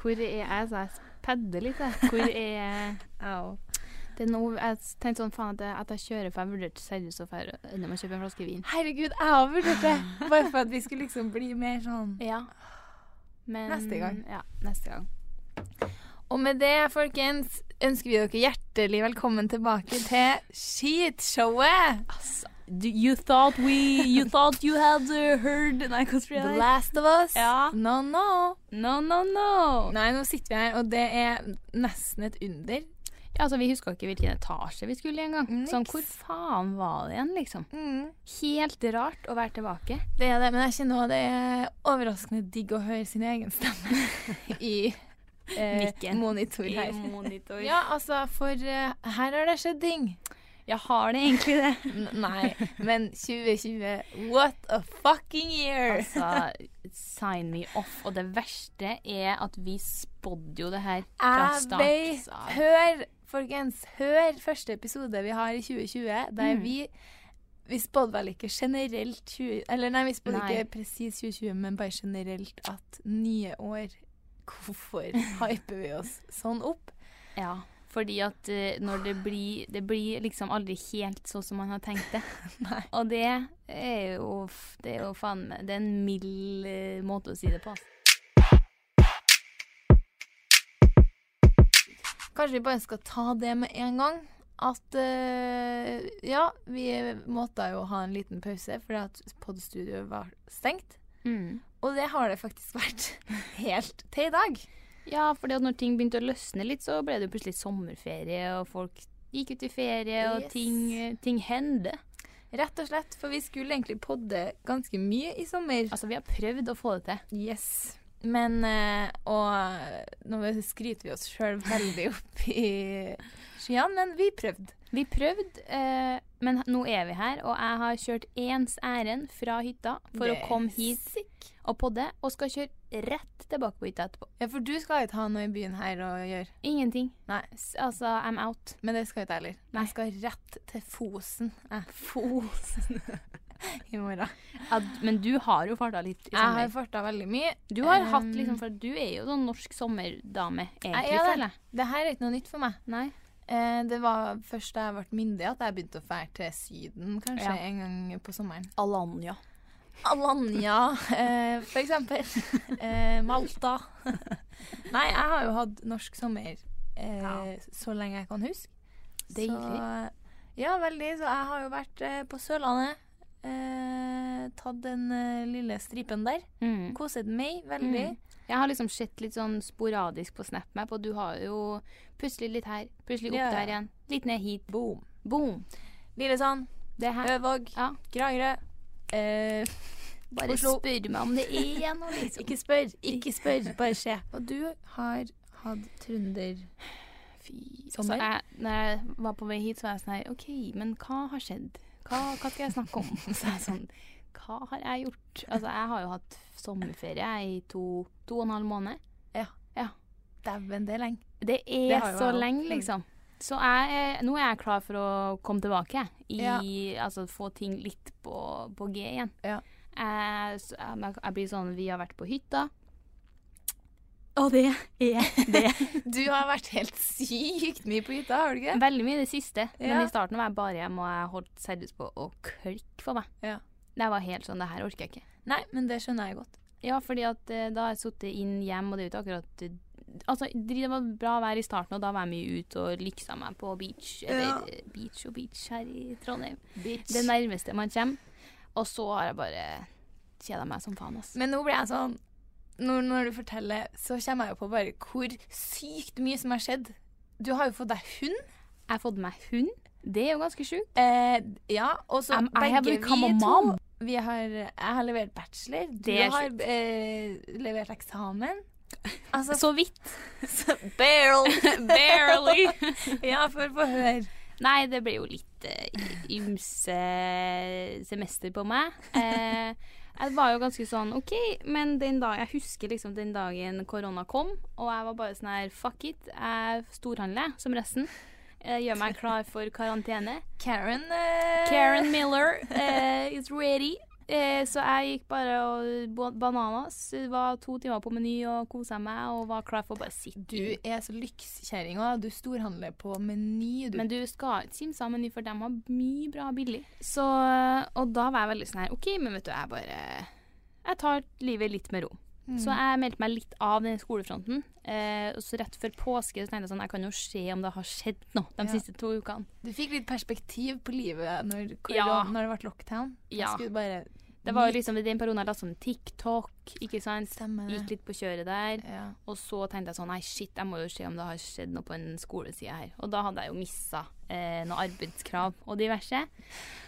Hvor er jeg? Så jeg pedder litt, jeg. Hvor er Au. det er noe, Jeg tenkte sånn faen at jeg, at jeg kjører, for jeg vurderte seriøst å dra Når og kjøpe en flaske vin. Herregud, jeg har vurdert det. Bare for at vi skulle liksom bli mer sånn Ja. Men Neste gang. Ja, neste gang. Og med det, folkens, ønsker vi dere hjertelig velkommen tilbake til Skitshowet. Altså, you thought we You thought you had uh, heard Nei, hva tror jeg The? Last of Us. Ja. No, no. No, no, no. Nei, nå sitter vi her, og det er nesten et under. Ja, altså, Vi huska ikke hvilken etasje vi skulle i engang. Niks. Sånn, hvor faen var det igjen, liksom? Helt rart å være tilbake. Det er det, men jeg kjenner også det er overraskende digg å høre sin egen stemme i eh, monitor her. monitor. Ja, altså, for uh, her har det skjedd ting. Jeg har det egentlig det. Nei, men 2020, what a fucking year! Altså, sign me off. Og det verste er at vi spådde jo det her fra Jeg start. vet Hør, folkens. Hør første episode vi har i 2020, der Mm. vi Vi spådde vel ikke generelt 20... Eller nei, vi spådde Nei. ikke presis 2020, men bare generelt at nye år Hvorfor hyper vi oss sånn opp? Ja, fordi at eh, når det blir Det blir liksom aldri helt sånn som man har tenkt det. Nei. Og det er jo Det er jo faen meg Det er en mild eh, måte å si det på. altså. Kanskje vi bare skal ta det med en gang. At uh, ja, vi måtte jo ha en liten pause fordi at podstudioet var stengt. Mm. Og det har det faktisk vært helt til i dag. Ja, for når ting begynte å løsne litt, så ble det plutselig sommerferie, og folk gikk ut i ferie, og ting, ting hendte. Rett og slett, for vi skulle egentlig podde ganske mye i sommer. Altså, vi har prøvd å få det til. Yes. Men eh, Og nå skryter vi oss sjøl veldig opp i skyene, men vi prøvde. Vi prøvde, eh, men nå er vi her, og jeg har kjørt ens ærend fra hytta for å komme hit og podde, og skal kjøre rett tilbake på hytta etterpå. Ja, for du skal ikke ha noe i byen her å gjøre. Ingenting. Nei. S- Altså, I'm out. Men det skal ikke jeg heller. Nei. Jeg skal rett til Fosen jeg. Fosen i morgen. Ja, men du har jo farta litt i Jeg har sommer. farta veldig mye. Du har Um, hatt liksom, for du er jo sånn norsk sommerdame, egentlig, ja, er det. føler jeg. Det her er ikke noe nytt for meg. Nei. Eh, det var først da jeg ble myndig at jeg begynte å fære til Syden, kanskje Ja. en gang på sommeren. Alanya. Alanya, eh, for eksempel. Eh, Malta. Nei, jeg har jo hatt norsk sommer eh, Ja. så lenge jeg kan huske. Deilig. Så, ja, veldig. Så jeg har jo vært eh, på Sørlandet. Eh, tatt den eh, lille stripen der. Mm. Koset meg veldig. Mm. Jeg har liksom sett litt sånn sporadisk på SnapMap, og du har jo plutselig litt her, plutselig opp Ja. der igjen. Litt ned hit. Boom. Boom. Lillesand, Øvåg, Ja. Kragerø. Eh, Bare Oslo. spør meg om det noe, liksom. ikke spør, ikke spør, bare se. Og du har hatt trønder... Fy. Sommer? Så jeg, når jeg var på vei hit, så var jeg sånn her OK, men hva har skjedd? Hva, hva skal jeg snakke om? Så jeg sånn Hva har jeg gjort? Altså, jeg har jo hatt sommerferie i to, to og en halv måned. Dæven, det er lenge. Det er Det så lenge, liksom. Så jeg, er- nå er jeg klar for å komme tilbake. I, Ja. Altså få ting litt på, på G igjen. Ja. Jeg, så jeg, jeg blir sånn Vi har vært på hytta. Og det er det. Du har vært helt sykt mye på hytta, har du ikke? Veldig mye i det siste. Ja. Men i starten var jeg bare hjemme, og jeg holdt seriøst på å klikke for meg. Ja. Det var helt sånn Det her orker jeg ikke. Nei, men det skjønner jeg godt. Ja, fordi at eh, da har jeg sittet inn hjem, og det er jo ikke akkurat eh, Altså, det var bra vær i starten, og da var jeg mye ute og liksa meg på beach. Eller Ja. beach og beach her i Trondheim. Beach. Det nærmeste man kommer. Og så har jeg bare kjeda meg som faen, ass. Men nå blir jeg sånn når, når du forteller, så kommer jeg jo på bare hvor sykt mye som har skjedd. Du har jo fått deg hund. Jeg har fått meg hund. Det er jo ganske sjukt. Eh, ja, og så begge vi to vi har, Jeg har levert bachelor. Du Det har eh, levert eksamen. Altså, Så vidt. barely. Barely. ja, for få høre. Nei, det ble jo litt uh, ymse semester på meg. Uh, jeg var jo ganske sånn OK, men den dag, jeg husker liksom den dagen korona kom, og jeg var bare sånn her fuck it, jeg storhandler som resten. Jeg gjør meg klar for karantene. Karen uh, Karen Miller eh, is ready. Eh, så jeg gikk bare og ba- bananas. Var to timer på Meny og kosa meg og var klar for å bare sitte. Du er så lykskjerring òg. Du storhandler på Meny, du. Men du skal ikke kimse av Meny, for de har mye bra billig. Så, og da var jeg veldig sånn her OK, men vet du, jeg bare Jeg tar livet litt med ro. Mm. Så jeg meldte meg litt av den skolefronten. Eh, og så rett før påske så tenkte jeg sånn Jeg kan jo se om det har skjedd noe de Ja. siste to ukene. Du fikk litt perspektiv på livet når, Ja. når det ble lockdown. Ja. Jeg skulle bare Det var jo liksom i den perioden jeg la sånn TikTok, ikke sant. Gikk litt på kjøret der. Ja. Og så tenkte jeg sånn Nei, shit, jeg må jo se om det har skjedd noe på en skoleside her. Og da hadde jeg jo missa eh, noen arbeidskrav og diverse.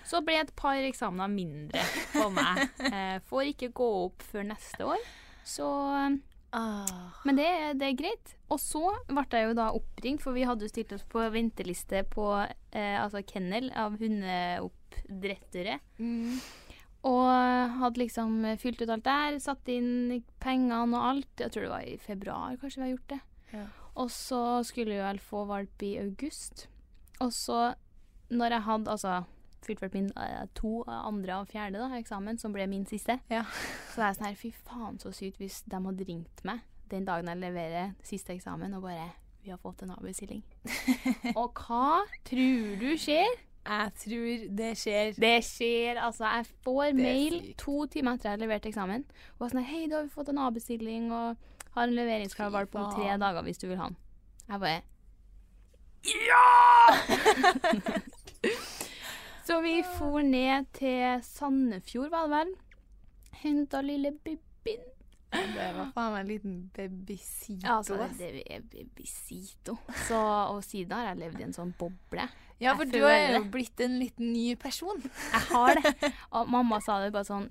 Så ble et par eksamener mindre på meg. Eh, får ikke gå opp før neste år. Så Ah. Men det, det er greit. Og så ble jeg jo da oppringt, for vi hadde jo stilt oss på venteliste på eh, altså kennel av hundeoppdrettere. Mm. Og hadde liksom fylt ut alt der, satt inn pengene og alt. Jeg tror det var i februar kanskje vi har gjort det. Ja. Og så skulle jeg vel få valp i august. Og så, når jeg hadde altså fylt valp min eh, to andre og fjerde da, eksamen, som ble min siste, Ja. så var jeg sånn her Fy faen, så sykt hvis de hadde ringt meg den dagen jeg leverer siste eksamen og bare Vi har fått en avbestilling. og hva tror du skjer? Jeg tror det skjer. Det skjer, altså. Jeg får mail to timer etter jeg har levert eksamen. Og sånn Hei, da har vi fått en avbestilling og har en leveringsklar på valp om tre dager hvis du vil ha den. Jeg bare Så vi for ned til Sandefjord, var det vel. Henta lille Bibbin. Det var faen meg en liten babysito. Ja, altså, det er babysito Så, og siden har jeg levd i en sånn boble. Ja, for du er jo blitt en liten ny person. Jeg har det. Og mamma sa det bare sånn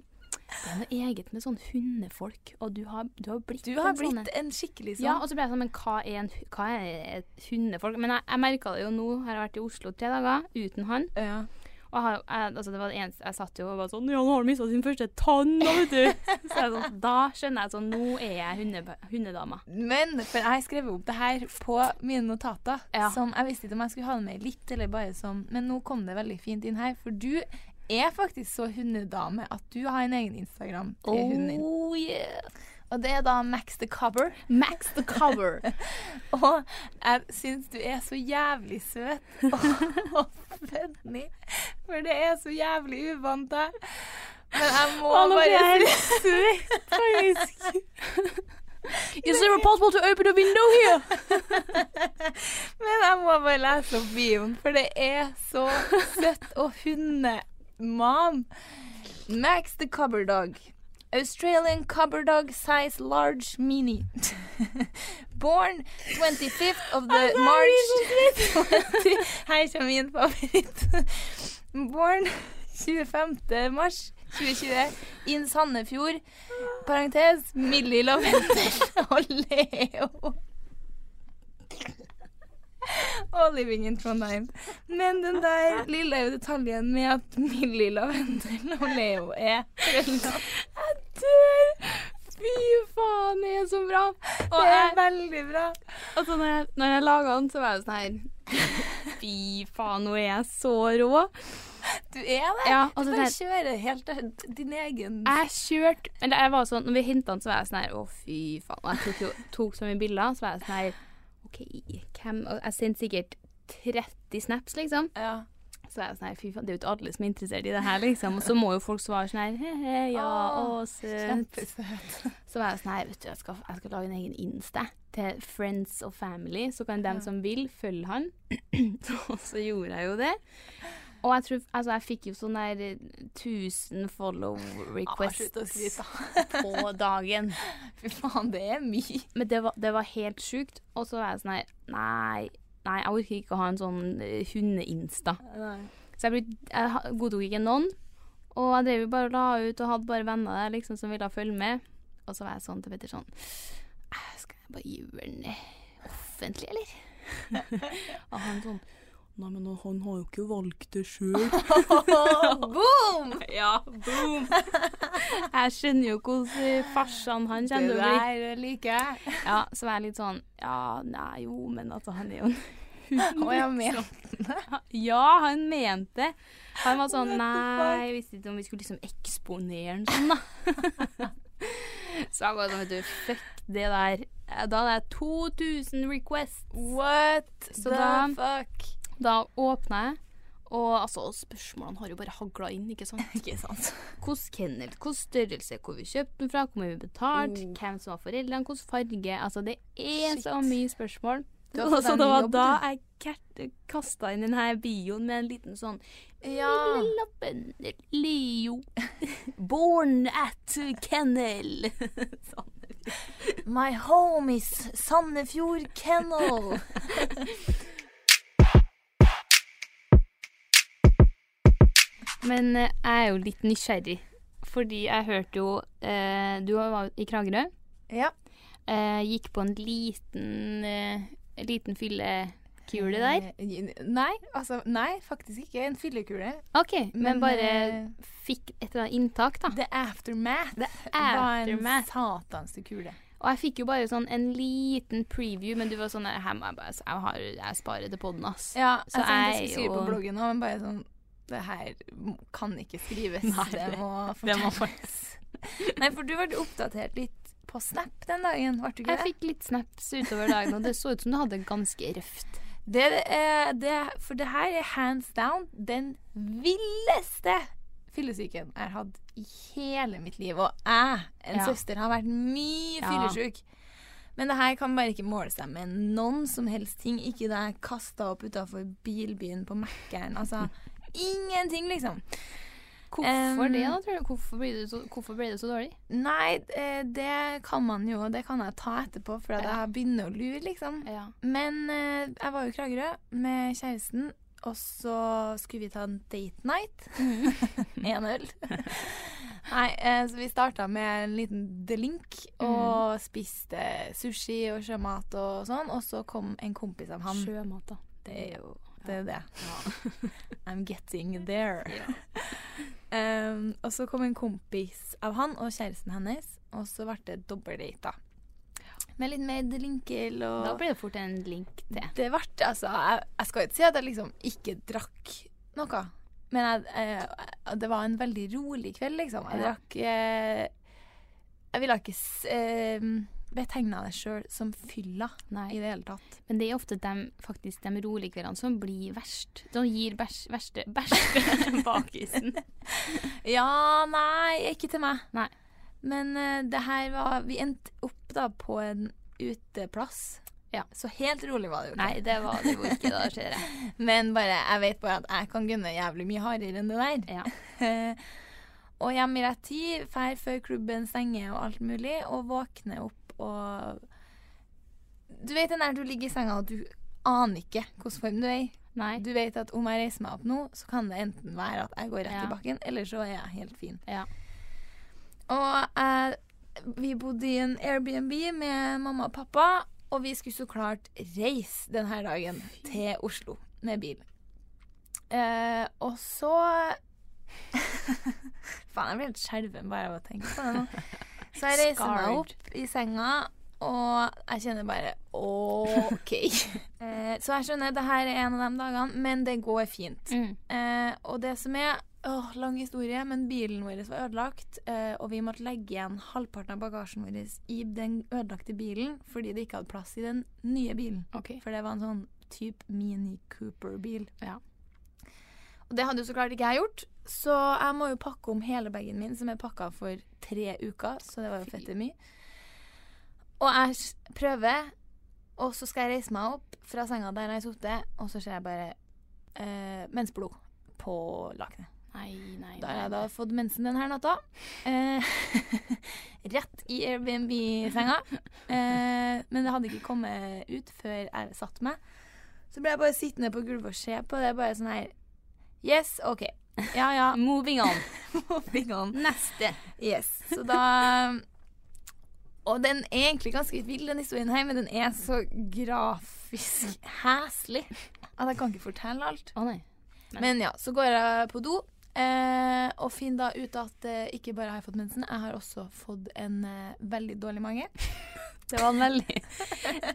Det er noe eget med sånn hundefolk, og du har, du har blitt Du har en blitt en. en skikkelig sånn. Ja, og så ble jeg sånn Men hva er, en, hva er et hundefolk? Men jeg, jeg merka det jo nå. jeg Har vært i Oslo tre dager uten han. Ja. Og jeg, jeg, altså det var det eneste Jeg satt jo og var sånn Ja, nå har han mista sin første tann, da, vet du. Så sånn, da skjønner jeg sånn Nå er jeg hunde, hundedama. Men for jeg har skrevet opp det her på mine notater. Ja. Som Jeg visste ikke om jeg skulle ha det med litt, eller bare som Men nå kom det veldig fint inn her. For du er faktisk så hundedame at du har en egen Instagram til hunden din. Oh yeah. Og det er da Max the Cover. Max the cover. Og jeg syns du er så jævlig søt og, og funny. For det er så jævlig uvant deg. Men jeg må jeg bare helt si svett, faktisk. Is there possible to open a window here? Men jeg må bare lese opp bioen, for det er så søtt. Og hundemam. Max the Cover Dog. Australian Cubber Dog size large mini. Born 25th of the March 20, Her kommer min favoritt. Born 25. mars 2020 in Sandefjord. Parentes Millie Lavendel og Leo. Og Living in Trondheim. Men den der lille detaljen med at min lilla venn og Leo er foreldre Jeg dør! Fy faen, det er så bra. Og Det er jeg, veldig bra. altså, når jeg, når jeg laga den, så var jeg sånn her Fy faen, nå er jeg så rå. Du er det. Ja, Du altså, bare det, kjører helt din egen jeg kjørte Eller jeg var sånn Når vi henta den, så var jeg sånn her Å, fy faen. Og jeg tok, tok så mye bilder, så var jeg sånn her OK, hvem og Jeg sendte sikkert 30 snaps, liksom. Ja. Så er sånn her, fy faen, det er jo ikke alle som er interessert i det her, liksom. Og så må jo folk svare sånn her, he-he, ja, å, søt. Så var jeg sånn her, vet du, jeg skal, jeg skal lage en egen Insta til friends og family, så kan dem Ja. som vil, følge han. så gjorde jeg jo det. Og jeg tror, altså jeg fikk jo sånn der eh, 1000 follow Ah, requests på dagen. Fy faen, det er mye. Men det var, det var helt sjukt. Og så var jeg sånn her, nei, nei, jeg orker ikke å ha en sånn hundeinsta. hunde-Insta. Så jeg, ble, jeg godtok ikke noen. Og jeg drev jo bare og la ut og hadde bare venner der liksom som ville følge med. Og så var jeg sånn til Petter sånn «Eh, Skal jeg bare gjøre den eh, offentlig, eller? og han sånn Nei, men han har jo ikke valgt det sjøl. Boom! ja, boom! jeg skjønner jo hvordan farsan han kjenner kommer til å bli. der liker jeg. Ja, så var jeg litt sånn Ja, nei, jo, men altså, han er jo en hund. Å, jeg mente det? Ja, han mente det. Han var sånn Nei, jeg visste ikke om vi skulle liksom eksponere han sånn, da. Så jeg var sånn, vet du, fuck det der. Da hadde jeg 2000 requests. What Så the da- fuck? Da åpna jeg, og altså, spørsmålene har jo bare hagla inn, ikke sant. Ikke sant. Hvilken kennel, hvilken størrelse, hvor vi kjøpte den fra, hvor mye vi betalte, Oh. hvem som var foreldrene, hvilken farge. Altså, det er Shit. så mye spørsmål. Så altså, det var jobb, da jeg kasta inn denne bioen med en liten sånn Ja. Lille lappen Leo. Born at kennel. sånn. My home is Sandefjord Kennel. Men eh, jeg er jo litt nysgjerrig, fordi jeg hørte jo eh, Du var i Kragerø. ja. Eh, gikk på en liten, eh, liten fyllekule der. Eh, Nei, altså Nei, faktisk ikke. En fyllekule. OK, men, Men, bare eh, fikk et eller annet inntak, da. The aftermath The var en aftermath. kule. Og jeg fikk jo bare sånn en liten preview, men du var sånn jeg bare Jeg, jeg sparer det på den, ass. Ja, jeg så jeg jeg skulle skrive på bloggen nå, men bare sånn Det her kan ikke skrives. Nei, det, det- må det fortelles. Nei, for du ble oppdatert litt på Snap den dagen, ble du ikke Jeg fikk litt snaps utover dagen, og det så ut som du hadde det ganske røft. Det, er- det, for det her er hands down den villeste fyllesyken jeg har hatt i hele mitt liv. Og jeg, en Ja. søster, har vært mye Ja. fyllesyk. Men det her kan bare ikke måle seg med noen som helst ting. Ikke da jeg kasta opp utafor bilbyen på Mækkern. Altså ingenting, liksom. Hvorfor Um, det, da, tror du? Hvorfor ble det så, hvorfor ble det så dårlig? Nei, eh, det kan man jo, det kan jeg ta etterpå, for Ja. jeg begynner å lure, liksom. Ja. Men eh, jeg var jo i Kragerø med kjæresten, og så skulle vi ta en date night. En øl. Nei, eh, så vi starta med en liten delink og spiste sushi og sjømat og sånn. Og så kom en kompis av han. Sjømat, da. Det er jo det. Er det. I'm getting there. Um, og så kom en kompis av han og kjæresten hennes, og så ble det dobbeldate, da. Med litt mer delinkel og Da ble det fort en link til. det ble altså jeg, jeg skal ikke si at jeg liksom ikke drakk noe. Men jeg, jeg, det var en veldig rolig kveld, liksom. Jeg drakk eh, Jeg ville ikke eh, betegna det sjøl som fylla i det hele tatt. Men det er ofte de, faktisk de rolige kveldene som blir verst. De gir bæsj, verste bæsj bakisen. Ja, nei, ikke til meg. Nei. Men uh, det her var Vi endte opp da på en uteplass. Ja. Så helt rolig var det jo ikke. Nei, det var det jo ikke, da ser jeg. Men bare, jeg vet bare at jeg kan gunne jævlig mye hardere enn det der. Ja. og hjemme i rett tid, drar før klubben stenger og alt mulig, og våkne opp og Du vet den der du ligger i senga og du aner ikke hvilken form du er i. Nei. Du vet at om jeg reiser meg opp nå, så kan det enten være at jeg går rett Ja. i bakken, eller så er jeg helt fin. Ja. Og eh, vi bodde i en Airbnb med mamma og pappa, og vi skulle så klart reise denne dagen til Oslo med bil. Eh, og så Faen, jeg blir helt skjelven bare av å tenke på det nå. Så jeg reiser meg opp i senga, og jeg kjenner bare OK. Eh, så jeg skjønner det her er en av de dagene, men det går fint. Mm. Eh, og det som er åh, Lang historie, men bilen vår var ødelagt. Eh, og vi måtte legge igjen halvparten av bagasjen vår i den ødelagte bilen fordi det ikke hadde plass i den nye bilen. Okay. For det var en sånn type Mini Cooper-bil. Ja. Og det hadde jo så klart ikke jeg gjort, så jeg må jo pakke om hele bagen min, som er pakka for tre uker, så det var jo fette mye. Og jeg prøver, og så skal jeg reise meg opp fra senga der jeg har sittet, og så ser jeg bare eh, mensblod på lakenet. Nei, nei, Da har jeg da fått mensen denne natta. Eh, rett i Airbnb-senga. Eh, men det hadde ikke kommet ut før jeg satt meg. Så ble jeg bare sittende på gulvet og se på det. Bare sånn her Yes, OK. Ja ja. Moving on. Moving on. Neste. Yes. Så da Og den er egentlig ganske vill, den historien her, men den er så grafisk heslig at jeg kan ikke fortelle alt. Å nei. Men- Men ja, så går jeg på do eh, og finner da ut at eh, ikke bare har jeg fått mensen, jeg har også fått en eh, veldig dårlig mage. Det var en veldig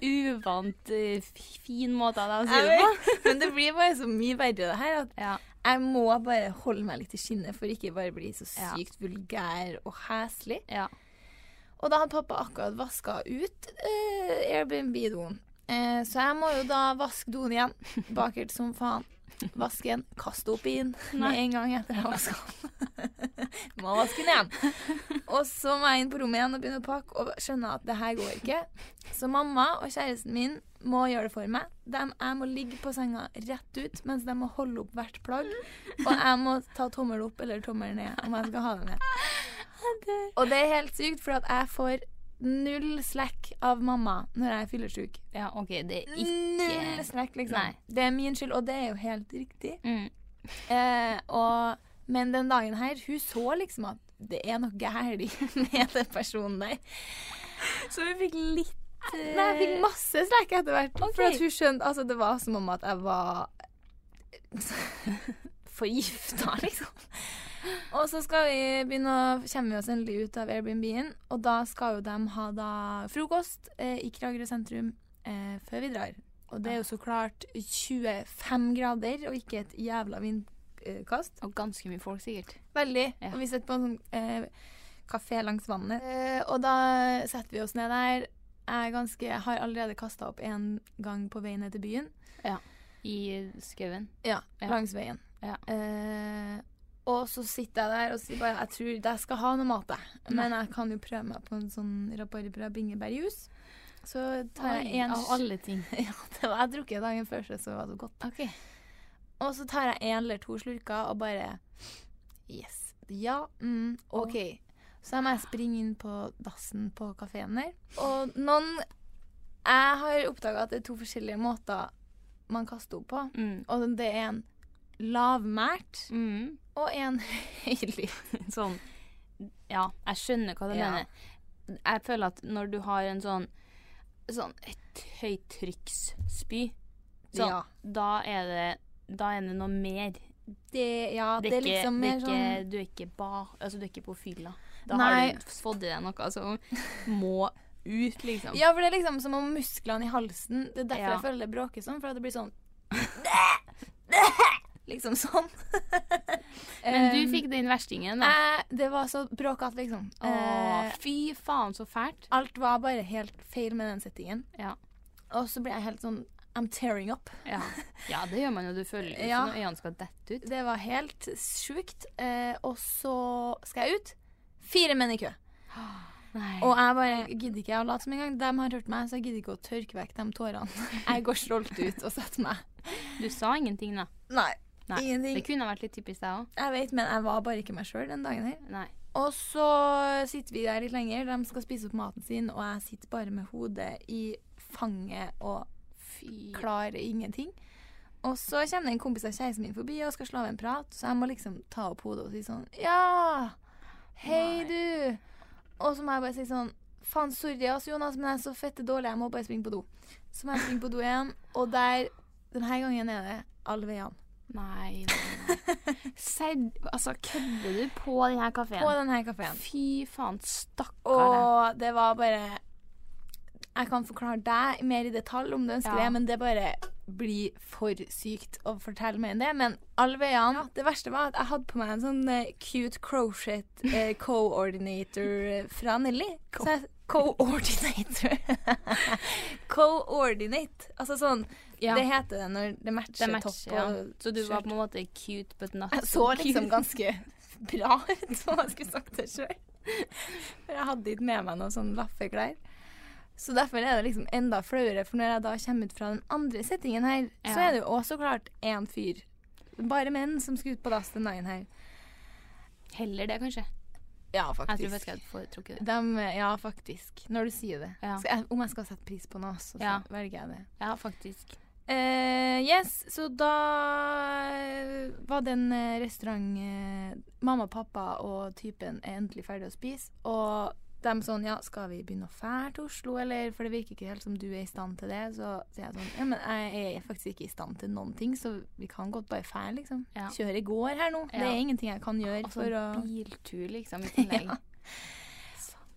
uvant, eh, fin måte av deg å si det på. men det blir bare så mye verre det her at Ja. Jeg må bare holde meg litt i skinnet for ikke bare bli så Ja. sykt vulgær og heslig. ja. Og da hadde pappa akkurat vaska ut uh, Airbnb-doen. Uh, så jeg må jo da vaske doen igjen. Bakert som faen. Vaske den, kaste opp i den med en gang etter jeg vaska den. må vaske den igjen. Og så må jeg inn på rommet igjen og begynne å pakke og skjønne at det her går ikke. Så mamma og kjæresten min må gjøre det for meg. De, jeg må ligge på senga rett ut mens de må holde opp hvert plagg. Og jeg må ta tommel opp eller tommel ned om jeg skal ha det med. Og det er helt sykt, for at jeg får null slack av mamma når jeg er fyllesyk. ja, OK, det er Null ikke slack, liksom. Nei. Det er min skyld, og det er jo helt riktig. mm. Eh, og, men den dagen her, hun så liksom at det er noe galt med den personen der. Så hun fikk litt Nei, jeg fikk masse slack etter hvert. Okay. For hun skjønte Altså, det var som om at jeg var forgifta, liksom. Og så skal vi begynne å kommer vi oss endelig ut av Airbnb-en, og da skal jo de ha da frokost eh, i Kragerø sentrum eh, før vi drar. Og det er jo så klart 25 grader og ikke et jævla vindkast. Og ganske mye folk, sikkert. Veldig. Ja. Og vi sitter på en sånn eh, kafé langs vannet. Eh, og da setter vi oss ned der. Jeg er ganske, har allerede kasta opp en gang på vei ned til byen. I skauen. Ja, Ja. langs veien. Ja. Eh, og så sitter jeg der og sier bare jeg tror jeg skal ha noe mat, jeg. Men jeg kan jo prøve meg på en sånn rabarbra bingebærjus. Så tar jeg én Av alle ting. Ja, det var jeg drukket dagen før, så det var så godt. Okay. Og så tar jeg en eller to slurker og bare Yes. Ja. Mm, OK. Så jeg må jeg springe inn på dassen på kafeen der. Og noen Jeg har oppdaga at det er to forskjellige måter man kaster opp på. Mm. Og det er en lavmælt Mm. og en høylytt. Sånn Ja, jeg skjønner hva du Ja. mener. Jeg føler at når du har en sånn Sånn et høytrykksspy, så Ja. da er det Da er det noe mer. Det, ja, det, er ikke, liksom ikke, mer er sånn ikke, Du er ikke ba... Altså, du er ikke på fylla. Da Nei. har du fått i deg noe som må ut, liksom. Ja, for det er liksom som om musklene i halsen Det er derfor Ja. jeg føler det bråker sånn, for det blir sånn Liksom sånn. Men du fikk den verstingen, da. Eh, det var så bråkete, liksom. Å, Eh, fy faen, så fælt. alt var bare helt feil med den settingen. Ja. Og så ble jeg helt sånn I'm tearing up. Ja. ja, det gjør man jo. Du føler jo Ja. når øynene skal dette ut. Det var helt sjukt. Eh, og så skal jeg ut. Fire menn i kø. Nei. Og jeg bare gidder ikke å late som engang. De har hørt meg, så jeg gidder ikke å tørke vekk de tårene. Jeg går stolt ut og setter meg. Du sa ingenting, da. Nei, Nei. ingenting. Det kunne vært litt typisk deg òg. Jeg vet, men jeg var bare ikke meg sjøl den dagen her. Nei. Og så sitter vi der litt lenger. De skal spise opp maten sin, og jeg sitter bare med hodet i fanget og Fy. klarer ingenting. Og så kommer en kompis av kjæresten min forbi og skal slå av en prat, så jeg må liksom ta opp hodet og si sånn Ja! Hei, Nei. du! Og så må jeg bare si sånn Faen, sorry, ass, Jonas, men jeg er så fette dårlig, jeg må bare springe på do. Så må jeg springe på do igjen, og der Denne gangen er det alle veiene. Nei, nei, nei. Serd, altså, kødder du på denne kafeen? På denne kafeen. Fy faen, stakkar. Og det var bare Jeg kan forklare deg mer i detalj om du ønsker Ja. det, men det bare blir for sykt å fortelle mer enn det. Men alle veiene Det verste var at jeg hadde på meg en sånn eh, cute crochet eh, coordinator eh, fra Nelly. Så jeg Co-ordinator. Co-ordinate. Altså sånn Ja. Det heter det når det matcher, Det matcher, topp ja. Så du var på en måte cute, but not Jeg så liksom cute. ganske bra ut, om jeg skulle sagt det sjøl. For jeg hadde ikke med meg noen sånn laffeklær. Så derfor er det liksom enda flauere, for når jeg da kommer ut fra den andre settingen her, så er det jo også klart én fyr. Bare menn som skal ut på dass den dagen her. Heller det, kanskje. Ja, Jeg tror faktisk. faktisk jeg hadde foretrukket det. De, ja, faktisk. Når du sier det. Ja. Jeg, om jeg skal sette pris på noe, så, Ja. velger jeg det. Ja, faktisk. Uh, yes, så da eh, var den en restaurant uh, Mamma, pappa og typen er endelig ferdig å spise. Og de sånn Ja, skal vi begynne å fære til Oslo, eller? For det virker ikke helt som du er i stand til det. Så sier jeg sånn Ja, men jeg er faktisk ikke i stand til noen ting, så vi kan godt bare fære, liksom. Ja. i går her nå. Det er ingenting jeg kan gjøre Altså for å biltur, liksom, i tillegg. Ja.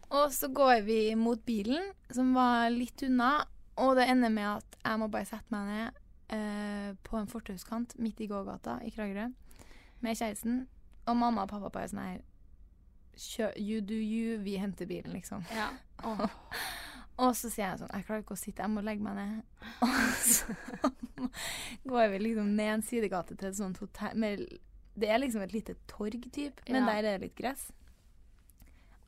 Og så går vi mot bilen, som var litt unna, og det ender med at jeg må bare sette meg ned eh, på en fortauskant midt i gågata i Kragerø med kjæresten. Og mamma og pappa bare sånn her You do you, vi henter bilen, liksom. Ja. Oh. Og så sier jeg sånn Jeg klarer ikke å sitte, jeg må legge meg ned. Og så går vi liksom ned en sidegate til et sånt hotell med, Det er liksom et lite torg, typ, men Ja. der er det litt gress.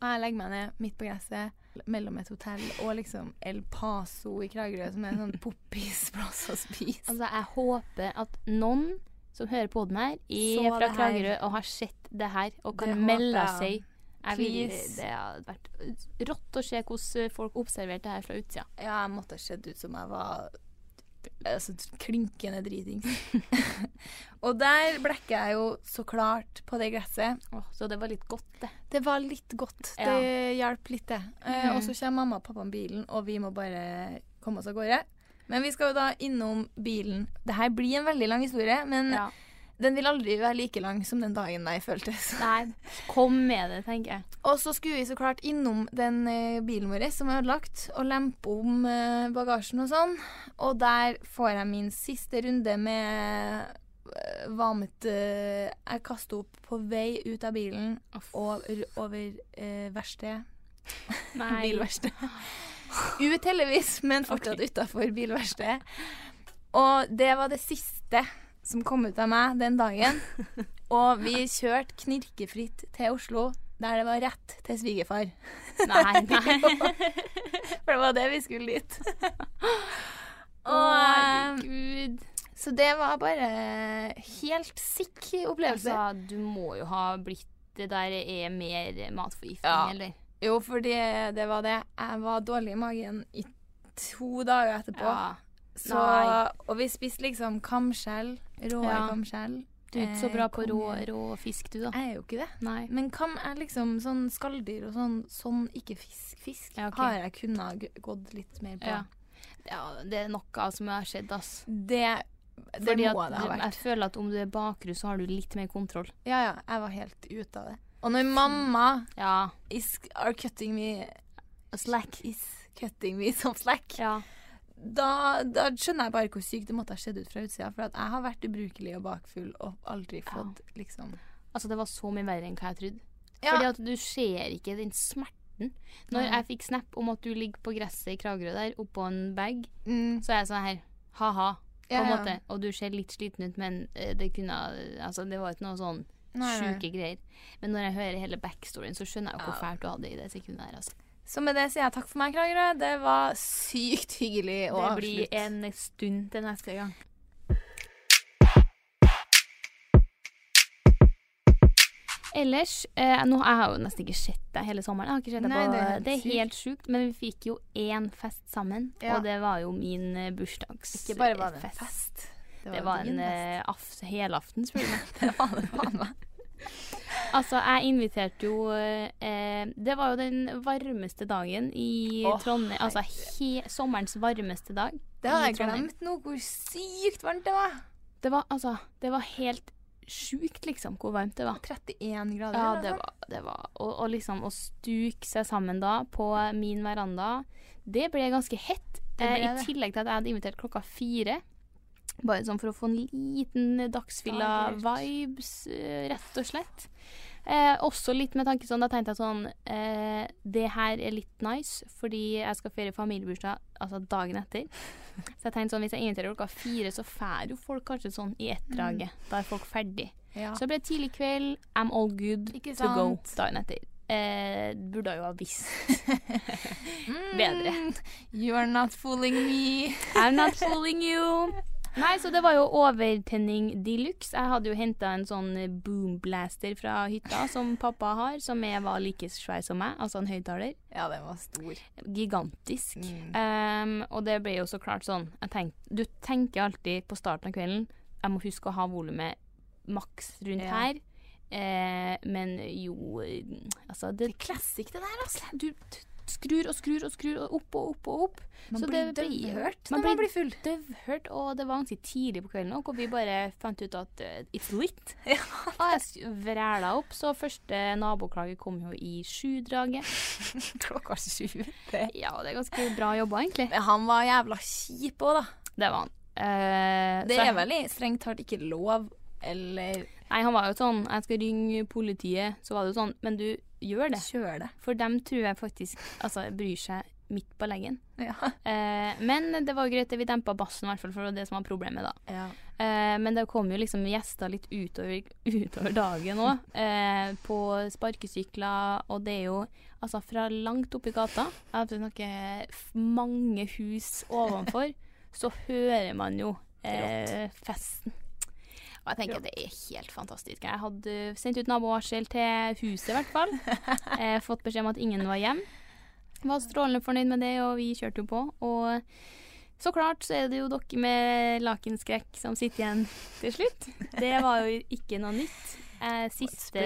Og jeg legger meg ned midt på gresset mellom et hotell og liksom El Paso i Kragerø, som er en sånn poppisplass å spise. Altså, jeg håper at noen som hører på den her, er fra. Kragerø og har sett det her og kan det melde seg. Please. det hadde vært rått å se hvordan folk observerte det her fra utsida. Ja, jeg måtte ha sett ut som jeg var altså, klinkende dritings. og der blekker jeg jo så klart på det gresset. Oh, så det var litt godt, det. Det var litt godt. Ja. Det hjalp litt, det. Eh, Mhm. og så kommer mamma og pappa med bilen, og vi må bare komme oss av gårde. Men vi skal jo da innom bilen. Det her blir en veldig lang historie, men Ja. Den vil aldri være like lang som den dagen jeg føltes. Nei, kom med det, tenker jeg. Og så skulle vi så klart innom den eh, bilen vår som er ødelagt, og lempe om eh, bagasjen og sånn. Og der får jeg min siste runde med uh, vamet eh, Jeg kaster opp på vei ut av bilen og over verkstedet. Nei. Bilverksted. Ut heldigvis, men fortsatt okay. utafor bilverkstedet. Og det var det siste som kom ut av meg den dagen. Og vi kjørte knirkefritt til Oslo, der det var rett til svigerfar. Nei, nei. For det var det vi skulle dit. Å, eh, herregud. så det var bare helt sikk opplevelse. Altså, du må jo ha blitt Det der er mer matforgiftning, Ja. eller? Jo, for det, det var det. Jeg var dårlig i magen i to dager etterpå. Ja. Så, og vi spiste liksom kamskjell. Rå Ja. kamskjell. Du er ikke så bra på rå, rå fisk, du, da. Jeg er jo ikke det. Nei. Men kam er liksom sånn skalldyr og sånn, sånn ikke fisk. Fisk Ja, okay. har jeg kunnet gått litt mer på. Ja. ja. Det er noe som har skjedd, ass. Det, det Fordi må at det ha vært. jeg føler at om du er bakru, så har du litt mer kontroll. Ja, ja. Jeg var helt ute av det. Og når mamma Ja. is are cutting me Slack. Is cutting me som slack, Ja. Da, da skjønner jeg bare hvor sykt det måtte ha skjedd ut fra utsida. For jeg har vært ubrukelig og bakfull og aldri Ja. fått liksom Altså, det var så mye verre enn hva jeg trodde. Ja. Fordi at du ser ikke den smerten. Når jeg fikk snap om at du ligger på gresset i Kragerø der, oppå en bag, mm, så er jeg sånn her ha-ha, på Ja, en ja. måte. Og du ser litt sliten ut, men eh, det kunne Altså, det var ikke noe sånn sjuke greier. Men når jeg hører hele backstoryen, så skjønner jeg jo hvor Ja. fælt du hadde det i det sekundet her, altså. Så med det sier jeg takk for meg, Kragerø. Det var sykt hyggelig å Det blir avslutt. en stund til neste gang. Ellers eh, nå, Jeg har jo nesten ikke sett deg hele sommeren. Jeg har ikke sett deg Nei, på, det det er er, helt sjukt, men vi fikk jo én fest sammen. Ja. Og det var jo min eh, bursdagsfest. Ikke bare var det en fest. Det var din en fest. aften, aft helaften, spør du meg. Det var det faen meg. Altså, jeg inviterte jo eh, Det var jo den varmeste dagen i oh, Trondheim. Altså he, sommerens varmeste dag. Det hadde jeg glemt nå, hvor sykt varmt det var. Det var altså Det var helt sjukt, liksom, hvor varmt det var. 31 grader. Ja, det var, det var og, og liksom å stuke seg sammen da på min veranda, det ble ganske hett. Eh, I tillegg til at jeg hadde invitert klokka fire. Bare sånn for å få en liten dagsfylla-vibes, eh, rett og slett. Eh, også litt med tanke sånn, da tenkte jeg sånn eh, Det her er litt nice, fordi jeg skal feire familiebursdag altså dagen etter. Så jeg tenkte sånn, hvis jeg inviterer klokka fire, så drar jo folk kanskje sånn i ett draget. Da er folk ferdig. Ja. Så det ble tidlig kveld. I'm all good Ikke to go dagen etter. Eh, burde jo ha visst. Mm, bedre. You are not fooling me. I'm not fooling you. Nei, så det var jo overtenning de luxe. Jeg hadde jo henta en sånn boomblaster fra hytta som pappa har, som jeg var like svær som meg, altså en høyttaler. Ja, den var stor. Gigantisk. Mm. Um, og det ble jo så klart sånn tenk, Du tenker alltid på starten av kvelden Jeg må huske å ha volumet maks rundt Ja. her. Eh, men jo eh, Altså, det, Det er classic, det der, altså. du, du skrur og skrur og skrur og opp og opp og opp. Man Så blir døvhørt når man blir- full. Døvhørt, og det var ganske tidlig på kvelden òg, og vi bare fant ut at uh, it's lit. Ja. Og jeg vræla opp, så første naboklage kom jo i sjudraget. Klokka sju. Det. Ja, det er ganske bra jobba, egentlig. Men han var jævla kjip òg, da. Det var han. Uh, Det er vel strengt tatt ikke lov, eller Nei, han var jo sånn Jeg skal ringe politiet. Så var det jo sånn Men du, gjør det. kjør det. For dem tror jeg faktisk Altså, bryr seg midt på leggen. Ja. Eh, men det var greit, det vi dempa bassen, i hvert fall, for det var det som var problemet, da. ja. Eh, men det kom jo liksom gjester litt utover, utover dagen òg. Eh, på sparkesykler, og det er jo altså fra langt oppi gata, jeg snakker mange hus ovenfor, så hører man jo eh, festen. Og jeg tenker at det er helt fantastisk. Jeg hadde sendt ut nabovarsel til huset, i hvert fall. Eh, fått beskjed om at ingen var hjemme. Var strålende fornøyd med det, og vi kjørte jo på. Og så klart så er det jo dere med lakenskrekk som sitter igjen til slutt. Det var jo ikke noe nytt. Eh, siste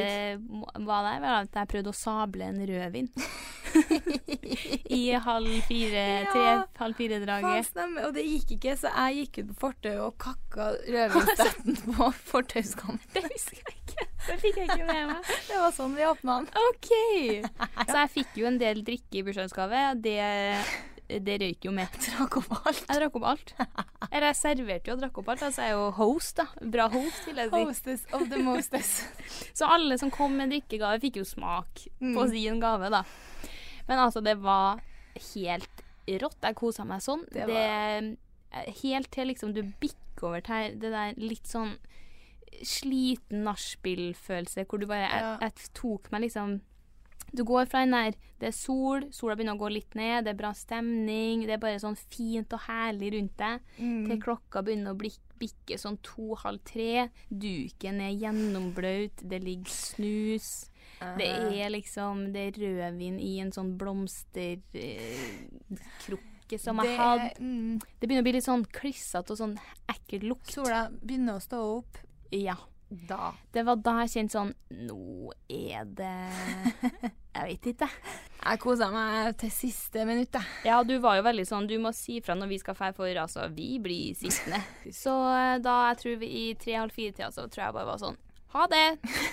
var der var at jeg prøvde å sable en rødvin. I halv fire-tre-halv ja, fire-draget. Og det gikk ikke, så jeg gikk ut på fortauet og kakka rødvinstetten på fortauskanten. Det husker jeg ikke. Det fikk jeg ikke med meg. Det var sånn vi åpna den. OK. Så jeg fikk jo en del drikke i bursdagsgave. Det, det røyk jo med. Drakk opp alt. Jeg drakk opp alt. Eller jeg serverte jo og drakk opp alt. Altså jeg er jo host, da. Bra host, vil jeg si. Hostess of the mostess. Så alle som kom med drikkegave, fikk jo smak på Mm. sin gave, da. Men altså, det var helt rått. Jeg kosa meg sånn. Det Det Helt til liksom du bikker over til det der litt sånn sliten nachspiel-følelse, hvor du bare jeg, jeg tok meg liksom Du går fra den der Det er sol, sola begynner å gå litt ned, det er bra stemning, det er bare sånn fint og herlig rundt deg Mm. til klokka begynner å bikke sånn to-halv tre. Duken er gjennomblaut, det ligger snus. Det er liksom Det er rødvin i en sånn blomsterkrukke som jeg Det- hadde. Mm, Det begynner å bli litt sånn klissete og sånn ekkel lukt. sola begynner å stå opp. Ja. Da. Det var da jeg kjente sånn Nå er det Jeg vet ikke. Jeg kosa meg til siste minutt, jeg. Ja, du var jo veldig sånn Du må si fra når vi skal dra, for altså, vi blir sittende. Så eh, da jeg tror vi i tre-halv fire-tida, så tror jeg bare var sånn Ha det!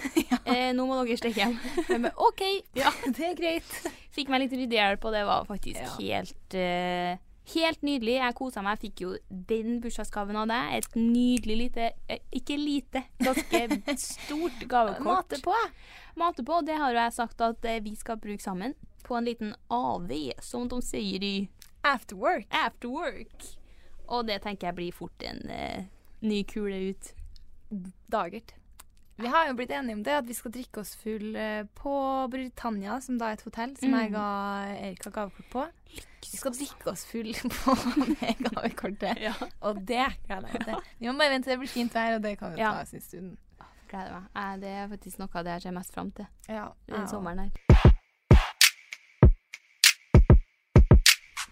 eh, nå må dere stikke hjem. Men OK, ja, det er greit. Fikk meg litt ryddehjelp, og det var faktisk Ja. helt eh, Helt nydelig. Jeg kosa meg. Jeg fikk jo den bursdagsgaven av deg. Et nydelig lite eh, Ikke lite, ganske stort gavekort. Mate på. Mate på. Det har jo jeg sagt at eh, vi skal bruke sammen. På en liten AV, som de sier i After work. After work. Og det tenker jeg blir fort en uh, ny kule ut. Dagert. Vi har jo blitt enige om det, at vi skal drikke oss full eh, på Britannia, som da er et hotell som Mm. jeg ga Erika gavekort på. Vi skal drikke oss full på det gavekortet, Ja. og det gleder jeg meg til. Vi må bare vente til det blir fint vær, og det kan vi Ja. ta oss en stund. Gleder meg. Det er faktisk noe av det jeg ser mest fram til. Ja, Den sommeren her.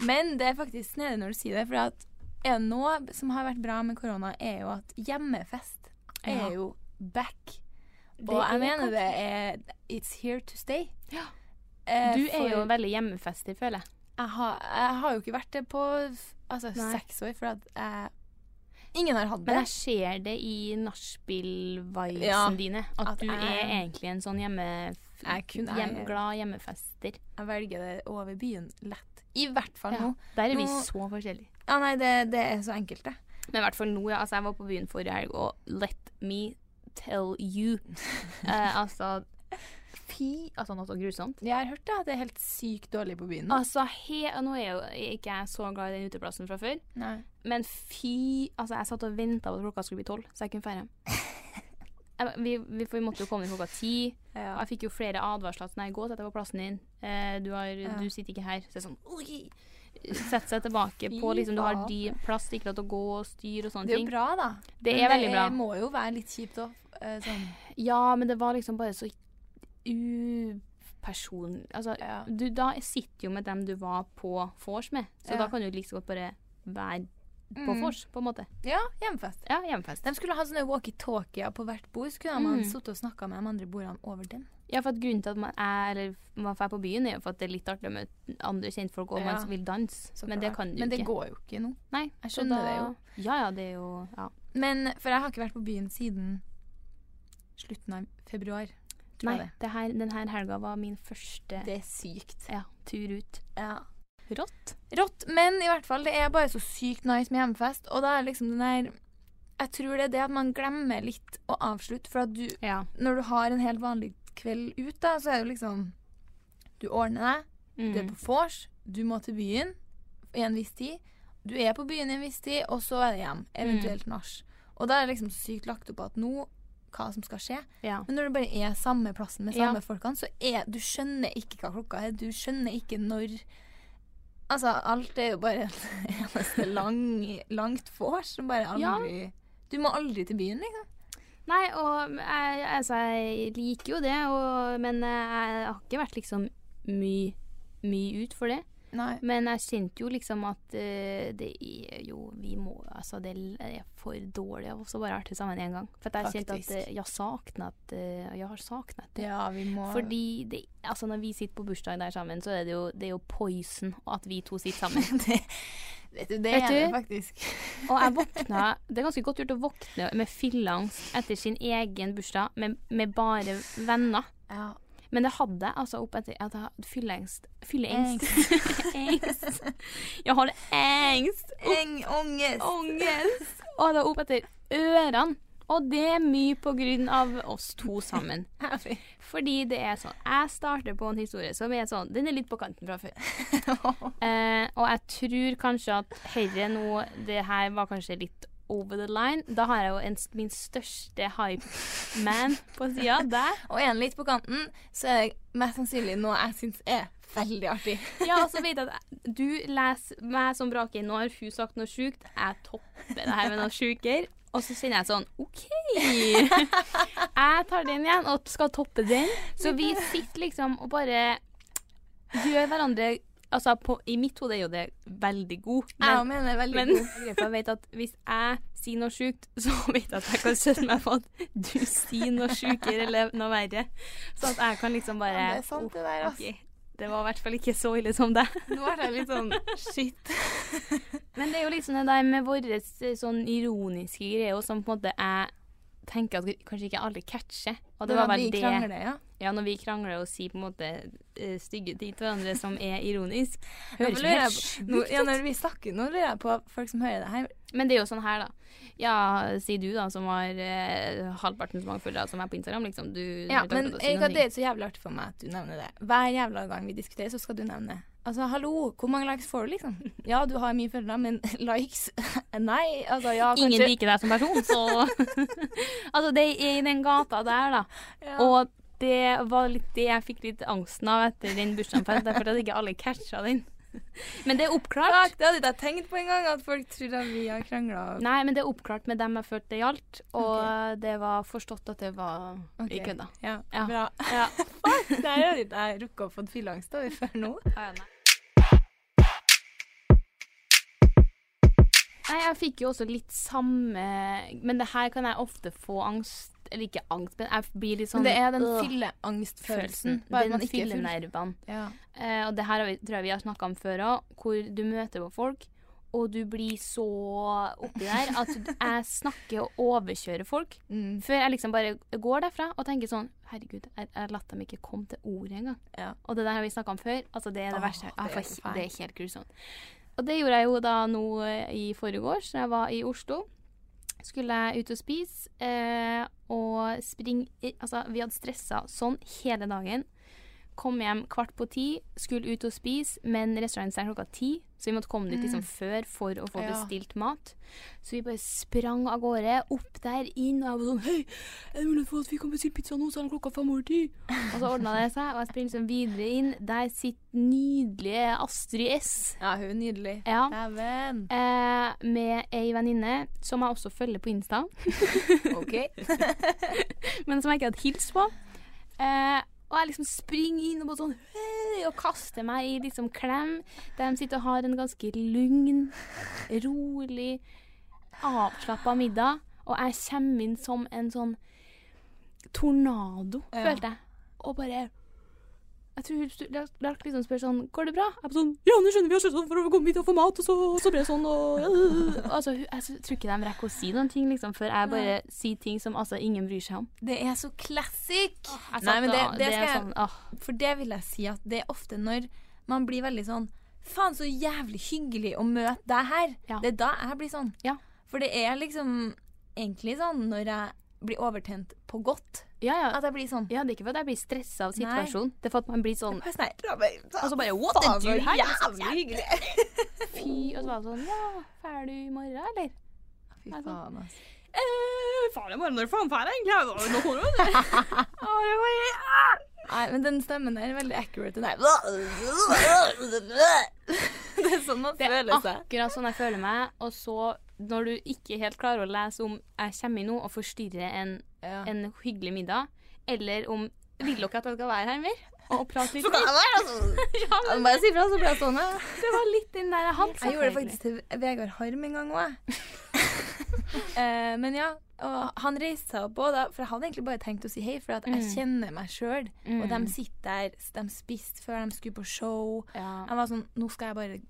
Men det er faktisk snedig når du sier det, for at er det noe som har vært bra med korona, er jo at hjemmefest er jo back. Og jeg er mener det er It's here to stay. Ja. Eh, Du er jo veldig hjemmefester, føler jeg. jeg har, jeg har jo ikke vært det på altså, seks år, for at jeg Ingen har hatt det. Men jeg ser det i nachspiel-vibesene Ja, dine. At, at du jeg- er egentlig en sånn hjemme, kun hjem, jeg, glad hjemmefester. Jeg velger det over byen lett. I hvert fall Ja. nå. Der er vi Nå- så forskjellige. Ja, nei, det, det er så enkelt, det. Men i hvert fall nå, ja. Altså, jeg var på byen forrige helg, og let me tell you eh, Altså, fy Altså, noe så grusomt. Jeg har hørt det, at det er helt sykt dårlig på byen. Altså, he, Nå er jo ikke jeg så glad i den uteplassen fra før, Nei. men fy Altså, jeg satt og venta på at klokka skulle bli tolv, så jeg kunne hjem. Vi, vi, vi måtte jo komme inn klokka ti. Ja. Jeg fikk jo flere advarsler. Nei, gå og sett deg på plassen din. Eh, du, har, Ja. du sitter ikke her. Så det er sånn Oi! Sett seg tilbake på liksom Du har de plass, til å gå og styre og sånne Det er jo ting. bra, da. Det Men veldig bra. Det må jo være litt kjipt òg. Sånn. Ja, men det var liksom bare så upersonlig Altså, Ja. du, da sitter jo med dem du var på vors med, så Ja. da kan du like godt bare være på Mm. vors, på en måte. Ja, hjemfest. Ja, hjemfest. De skulle ha sånne walkietalkier på hvert bord, så kunne man Mm. sittet og snakka med de andre bordene over den. Ja, for at grunnen til at man er, eller man drar på byen, er jo for at det er litt artig med andre kjentfolk, og Ja. man vil danse. Så Men det kan du ikke. Men det ikke. går jo ikke nå. Nei, Jeg skjønner skjønner det jo. Ja, ja, det er jo Ja. Men For jeg har ikke vært på byen siden slutten av februar. Tror Nei, jeg det. det her, den helga var min første Det er sykt. ja, tur ut. Ja. Rått. Rått, men i hvert fall, det er bare så sykt nice med hjemmefest. Og da er liksom den der Jeg tror det er det at man glemmer litt å avslutte. For at du, Ja. når du har en helt vanlig kveld ut, da, så er det liksom Du ordner deg, Mm. du er på vors, du må til byen i en viss tid. Du er på byen i en viss tid, og så er det hjem. Eventuelt nach. Og da er det liksom sykt lagt opp at nå hva som skal skje. ja. Men når du bare er samme plassen med Ja. samme folkene, så er du skjønner ikke hva klokka er. Du skjønner ikke når Altså, alt er jo bare eneste lang, langt vors som bare Ja. Du må aldri til byen, liksom. Nei, og jeg, altså, jeg liker jo det, og, men jeg har ikke vært liksom mye mye ut for det. Nei. Men jeg kjente jo liksom at uh, det er jo Vi må Altså, det er for dårlig av oss å bare være til sammen én gang. For jeg kjente Faktisk. at uh, jeg saknet uh, Jeg har saknet det. Ja, vi må Fordi det, altså når vi sitter på bursdag der sammen, så er det jo, det er jo poison at vi to sitter sammen. det, Vet du, det er det faktisk. Og jeg våkna Det er ganske godt gjort å våkne med fylleangst etter sin egen bursdag med, med bare venner. Ja. Men det hadde altså opp etter at jeg hadde fylleangst. Fylleangst. Angst. Jeg hadde angst. Eng, ångest. Ångest. Og det opp etter ørene. Og det er mye på grunn av oss to sammen. Fordi det er sånn Jeg starter på en historie som er sånn Den er litt på kanten fra før. Eh, og jeg tror kanskje at Herre nå Det her var kanskje litt over the line. Da har jeg jo en, min største hype-man på sida. Der. Og en litt på kanten, så er det mest sannsynlig noe jeg syns er veldig artig. Ja, og så vet jeg at du leser meg som braker. Nå har hun sagt noe sjukt. Jeg topper det her med noe sjukere. Og så kjenner jeg sånn OK. Jeg tar den igjen og skal toppe den. Så vi sitter liksom og bare gjør hverandre Altså, på, i mitt hode er jo det veldig god. Men, Jeg mener veldig Men god. jeg vet at hvis jeg sier noe sjukt, så vet jeg at jeg kan støtte meg på at du sier noe sjukere eller noe verre. Så at jeg kan liksom bare Ja, det er sant, det der, ass. Okay. Det var i hvert fall ikke så ille som deg. Nå ble jeg litt sånn shit. Men det er jo liksom det der med våre sånn ironiske greier som på en måte jeg tenker at kanskje ikke alle catcher. Og det var vel det krangler, ja. Ja, når vi krangler og sier på en måte eh, stygge ting til hverandre som er ironisk. Høres ikke helt sjukt ut. ja, når vi snakker, nå lurer jeg på folk som hører det her. Men det er jo sånn her, da. Ja, sier du, da, som har eh, halvparten så mange følgere som er på Instagram, liksom. Du Ja, men si jeg, det er så jævlig artig for meg at du nevner det. Hver jævla gang vi diskuterer, så skal du nevne Altså, hallo, hvor mange likes får du, liksom? Ja, du har mye følgere, men likes Nei, altså, ja, kanskje Ingen liker deg som person, så Altså, det er i den gata der, da. ja. Og det var litt det jeg fikk litt angsten av etter den bursdagen, for derfor at ikke alle catcha den. Men det er oppklart. Ja, det hadde ikke jeg tenkt på engang, at folk tror at vi har krangla. Nei, men det er oppklart med dem jeg følte det gjaldt, og det var forstått at det var okay. vi kødda. Ja, Ja. bra. Ja. Fuck, der har ikke jeg rukket å få fylleangst over før nå. Ja, Nei, jeg fikk jo også litt samme Men det her kan jeg ofte få angst Eller ikke angst, men jeg blir litt sånn Men det er den øh, fylleangstfølelsen. Den er fyllenervene. Ja. Eh, og det her vi, tror jeg vi har snakka om før òg, hvor du møter på folk, og du blir så oppi der at jeg snakker og overkjører folk. Mm. Før jeg liksom bare går derfra og tenker sånn Herregud, jeg, jeg latt dem ikke komme til ordet engang. Ja. Og det der har vi snakka om før. Altså, det er det Åh, verste. det er det er helt grusomt. Og det gjorde jeg jo da nå eh, i forgårs, da jeg var i Oslo. Skulle jeg ut og spise eh, og springe Altså, vi hadde stressa sånn hele dagen. Kom hjem kvart på ti, skulle ut og spise, men restauranten stengte klokka ti. Så vi måtte komme dit liksom før for å få Mm. Ja. bestilt mat. Så vi bare sprang av gårde, opp der, inn, og jeg var sånn Hei, er det mulig for at vi kan bestille pizza nå, så er det klokka fem over ti? Og så ordna det seg, og jeg springer liksom videre inn. Der sitter nydelige Astrid S. ja, hun er nydelig. Ja. Dæven. Eh, med ei venninne som jeg også følger på Insta, OK. men som jeg ikke hadde hilst på. Eh, og jeg liksom springer inn og bare sånn hei, og kaster meg i liksom klem. De sitter og har en ganske lugn, rolig, avslappa middag. Og jeg kommer inn som en sånn tornado, Ja. følte jeg. og bare jeg tror hun liksom spør sånn Går det bra? Jeg er sånn Ja, nå skjønner vi oss sånn for å komme hit og få mat, og så, så ble det sånn, og Altså, jeg tror ikke de rekker å si noen ting, liksom, før jeg bare sier ting som altså ingen bryr seg om. Det er så classic! Jeg Nei, men det, det skal jeg sånn, For det vil jeg si at det er ofte når man blir veldig sånn Faen, så jævlig hyggelig å møte deg her. Ja. Det er da jeg blir sånn. Ja. For det er liksom egentlig sånn når jeg blir overtent på godt, ja, ja. at jeg blir sånn ja, det er ikke for at jeg blir stressa av Nei. situasjonen. Det er for at man blir sånn? Og så bare What did you have? jævlig hyggelig. Fy, og så var det sånn Ja, ferdig i morgen, eller? Fy faen, altså. Eh, faen, i morgen når faen egentlig? Du. Var jeg- Nei, men den stemmen der er veldig accurate. Der. Det er sånn man føler seg. Det er akkurat sånn jeg føler meg. Og så, når du ikke helt klarer å lese om jeg kommer nå og forstyrrer en, Ja. en hyggelig middag, eller om Vil dere at jeg skal være her mer? Og prate litt Så kan være, altså. Ja, men Bare si ifra, så blir jeg stående. Det var litt den der jeg hadde. Jeg gjorde det faktisk til Vegard Harm en gang òg, jeg. Eh, men ja, og han reiste seg opp òg, for jeg hadde egentlig bare tenkt å si hei, for jeg Mm. kjenner meg sjøl. Og de Mm. sitter der, de spiste før de skulle på show. Ja. Jeg var sånn Nå skal jeg bare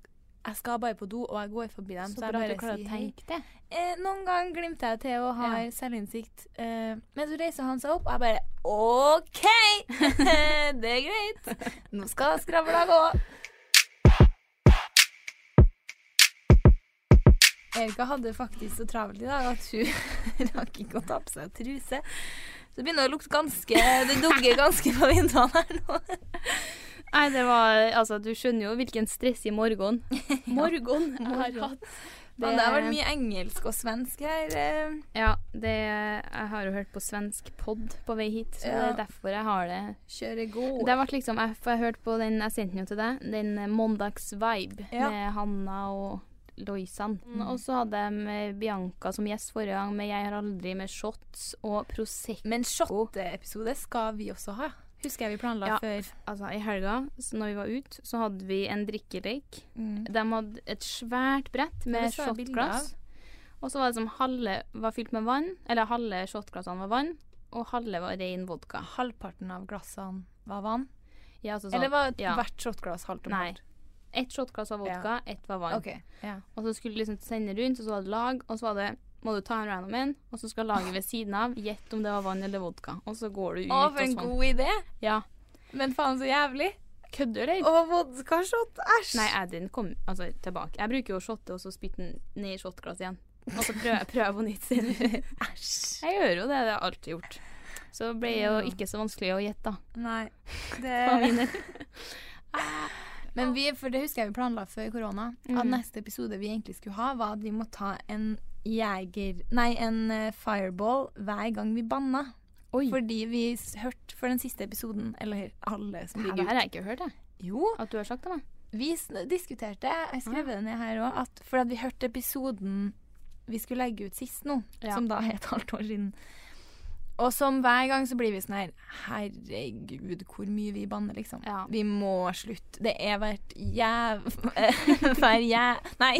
Jeg skal bare på do, og jeg går forbi dem. Så Så, jeg bare klarer å tenke det. Eh, noen ganger glimter jeg til og har Ja. selvinnsikt. Eh, men så reiser han seg opp, og jeg bare OK! det er greit. Nå skal skravla gå. Erika hadde faktisk så travelt i dag at hun rakk ikke å ta på seg truse. Så det begynner å lukte ganske Det dugger ganske på vinduene her nå. Nei, det var Altså, du skjønner jo hvilken stressig morgen. Morgen jeg har hatt. Det, Men det har vært mye engelsk og svensk her. eh. Ja, det Jeg har jo hørt på svensk pod på vei hit, så det er derfor jeg har det. Kjøre god. Det har vært liksom Jeg, for jeg hørte på den jeg sendte den jo til deg, den eh, Måndags-vibe Ja. med Hanna og Loisan. Mm. Og så hadde jeg med Bianca som gjest forrige gang men Jeg har aldri med shots og Prosecco. Men shot-episode skal vi også ha. Husker jeg vi planla Ja. før. Altså, i helga, så når vi var ute, så hadde vi en drikkelek. Mm. De hadde et svært brett med shotglass. Og så var det som halve var fylt med vann, eller halve shotglassene var vann, og halve var ren vodka. Halvparten av glassene var vann. Ja, altså sånn, Eller var ja. hvert shotglass halvt og Nei. halvt? Ett shotglass var vodka, ett var vann. OK. Ja. Og så skulle du liksom sende rundt, og så var det lag, og så var det må du ta en random en, og så skal laget ved siden av gjette om det var vann eller vodka. Og så går du ut Å, for en og sånn. god idé! Ja. Men faen, så jævlig. Kødder du? Å, vodkashot. Æsj! Nei, jeg, den kom altså tilbake. Jeg bruker jo å shotte, og så spytte den ned i shotglasset igjen. Og så prøver jeg prøver på nytt. Æsj. Jeg gjør jo det, det har jeg alltid gjort. Så det ble jo ikke så vanskelig å gjette, da. Nei. Det... er... Men vi, for det husker jeg vi planla før korona, at mm. neste episode vi egentlig skulle ha, var at vi må ta en jeger... Nei, en eh, fireball hver gang vi banna. Oi. Fordi vi hørte for den siste episoden, eller alle som det ligger her har jeg ikke hørt, jeg. Jo, At du har sagt det da. vi diskuterte, jeg skrev det ned her òg, at for at vi hørte episoden vi skulle legge ut sist nå, Ja. som da er et halvt år siden. Og som hver gang så blir vi sånn her Herregud, hvor mye vi banner, liksom. Ja. Vi må slutte. Det er hvert jæv... Hver jæv... Nei!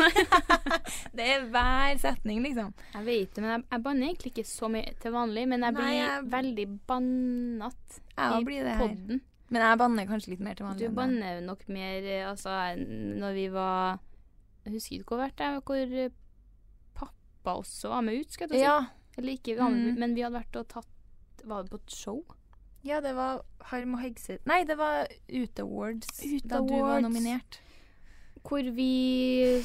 det er hver setning, liksom. Jeg vet det, men jeg, jeg banner egentlig ikke så mye til vanlig. Men jeg Nei, blir jeg- veldig bannete i det podden. Men jeg banner kanskje litt mer til vanlig. Du banner nok mer eh, altså når vi var Jeg husker ikke hvor vært jeg, hvor pappa også var med ut, skal jeg si. Ja. Ikke Mm. men vi hadde vært og tatt Var det på et show? ja, det var Harm og Hegseth Nei, det var Ute Awards. Ute da du var nominert. Hvor vi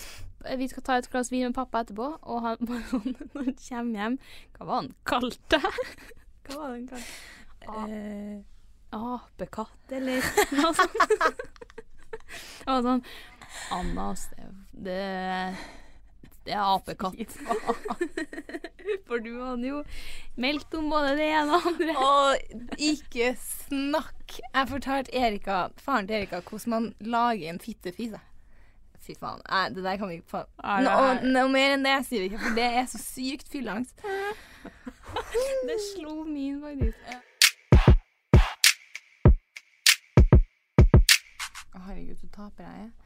vi skal ta et glass vin med pappa etterpå, og han sånn når han kommer hjem Hva var han kalte Hva var han kalte A- Eh, Apekatt, eller noe sånt. det var sånn Anna Stev... det, det er apekatt. For du hadde jo meldt om både det ene og det andre. Og ikke snakk! Jeg fortalte Erika, faren til Erika hvordan man lager en fittefise. Fy faen. Nei, det der kan vi ikke få Er Noe, noe mer enn det sier vi ikke, for det er så sykt fylleangst. Det slo min, faktisk. Å, herregud, så taper jeg.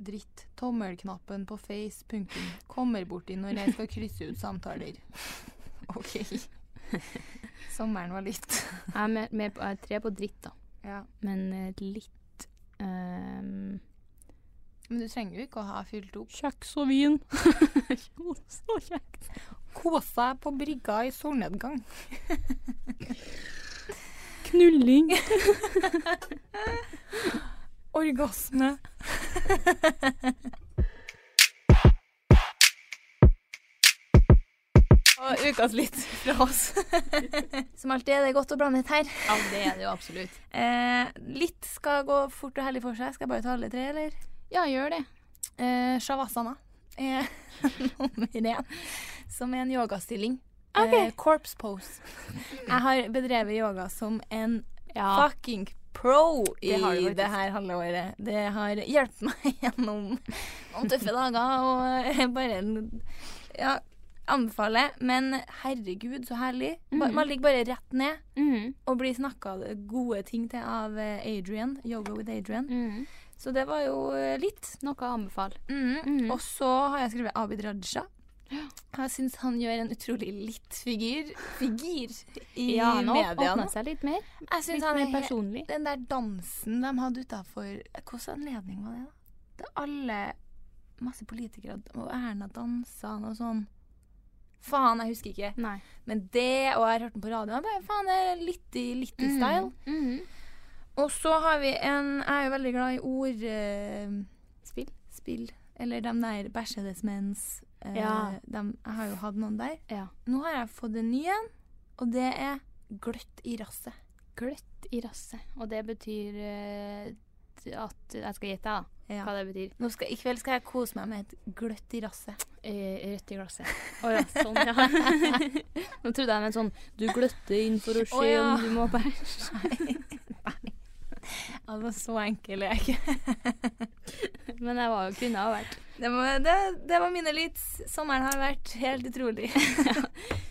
Dritt. Tommelknappen på face, punktum. Kommer borti når jeg skal krysse ut samtaler. OK. sommeren var litt. Jeg er med, på, jeg er tre på dritt, da. Ja. Men eh, litt um Men du trenger jo ikke å ha fylt opp. Kjeks og vin. så kjekt. Kose seg på brygga i solnedgang. Knulling. Orgasme. Og ukas litt fra oss. Som alltid er det godt å blande litt her. Ja, det er det jo absolutt. Eh, litt skal gå fort og hellig for seg. Skal jeg bare ta alle tre, eller? Ja, gjør det. Eh, Shavasana er nummer én, som er en yogastilling. Okay. Eh, corpse pose. Jeg har bedrevet yoga som en Ja. fucking pro i Det det, her halve året. Det har hjulpet meg gjennom noen tøffe dager og bare en Ja, anbefaler. Men herregud, så herlig. Mhm. Man ligger bare rett ned mm. og blir snakka gode ting til av eh, Adrian. Yoga with Adrian. Mm. Så det var jo eh, litt. Noe å anbefale. Mhm. Mhm. Og så har jeg skrevet Abid Raja. Jeg syns han gjør en utrolig litt figur, figur i Ja, nå media nå. seg litt mer. Jeg synes Litt han er personlig. Den der dansen de hadde utafor Hvilken anledning var det, da? Det er alle masse politikere og Erna dansa og sånn. Faen, jeg husker ikke. Nei. Men det, og jeg har hørt den på radioen, bare faen, det er litt i, litt i style. Mhm. Og så har vi en Jeg er jo veldig glad i ordspill. Spill. spill. Eller de der bæsjedes mens. eh, Ja. De, jeg har jo hatt noen der. Ja. Nå har jeg fått en ny en, og det er gløtt i rasset. Gløtt i rasset. Og det betyr uh, at Jeg skal gjette, da. Ja. Hva det betyr. Skal, I kveld skal jeg kose meg med et gløtt i rasset. Eh, rødt i glasset. Å ja, sånn, ja. Nå trodde jeg med en sånn Du gløtter inn for å se oh, ja. om du må bæsje. Nei. var så enkel er jeg ikke. Men jeg var jo kunne ha vært. Det var, det, det var mine lyds. Sommeren har vært helt utrolig.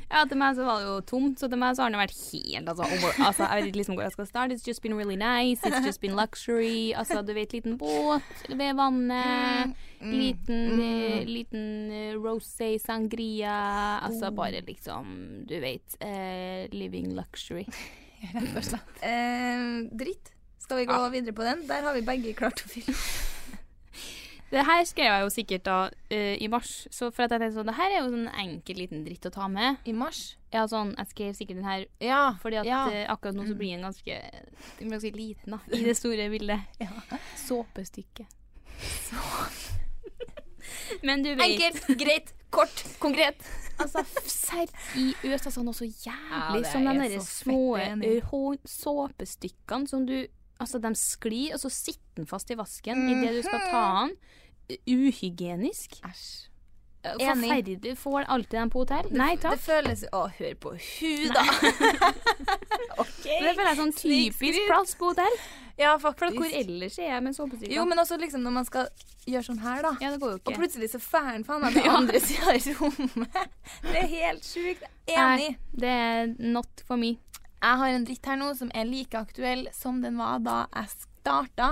Ja, til meg så var det jo tomt, så til meg så har den vært helt altså, over, altså Jeg vet ikke liksom hvor jeg skal starte. It's just been really nice. It's just been luxury. Altså, du vet, liten båt ved vannet. Mm. Liten, Mm. eh, liten eh, rosé sangria. Altså Oh. bare liksom, du vet uh, Living luxury. Rett og slett. Dritt. Skal vi gå videre på den? Der har vi begge klart å fylle. Det her skrev jeg jo sikkert da uh, i mars, så for at jeg tenkte sånn Det her er jo sånn enkel liten dritt å ta med. I mars? Ja, sånn, Jeg skrev sikkert den her Ja. fordi at ja. uh, akkurat nå så blir den ganske, den blir ganske liten da, i det store bildet. ja. Såpestykke. Men du vet Enkelt, greit, kort, konkret. Altså, seriøst, altså noe så jævlig ja, som de så små eh, såpestykkene som du Altså, de sklir, og så sitter den fast i vasken idet du skal ta den. Uhygienisk. Æsj. Eh, Enig. Forferdelig. Får alltid den på hotell? Nei takk. Det føles Å, hør på hun, da. OK. Det føles sånn typisk plass på hotell. Ja, For hvor ellers er jeg med såpestykker? Jo, men også liksom når man skal gjøre sånn her, da. Ja, det går jo ikke. Og plutselig så får han faen meg på andre sida i rommet. Det er helt sjukt. Enig. Nei, det er not for me. Jeg har en dritt her nå som er like aktuell som den var da jeg starta,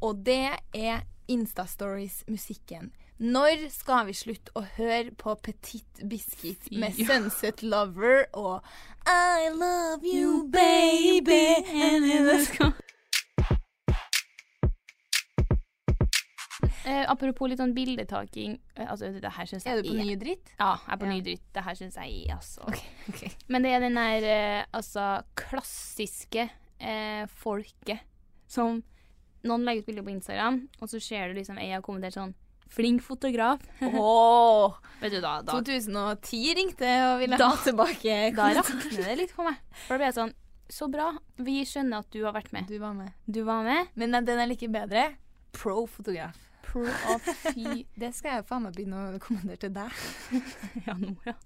og det er Instastories-musikken. Når skal vi slutte å høre på Petit Biscuit med Ja. Sunset Lover og I love you, baby? And in the sky. Eh, apropos litt sånn bildetaking eh, Altså, det her jeg Er du på ny dritt? Ja, jeg er på Ja. ny dritt. Det her syns jeg altså ok. Men det er den der eh, altså klassiske eh, folket som Noen legger ut bilder på Instagram, og så ser du liksom ei har kommentert sånn Flink fotograf. Åh, Vet du, da, da, 2010 ringte og ville Da- ha tilbake da rakner det litt for meg. For da blir jeg sånn Så bra. Vi skjønner at du har vært med. Du var med. Du var med. Men den er like bedre. Pro-fotograf. Pro of fy Det skal jeg faen meg begynne å kommandere til deg. Ja, nå, ja.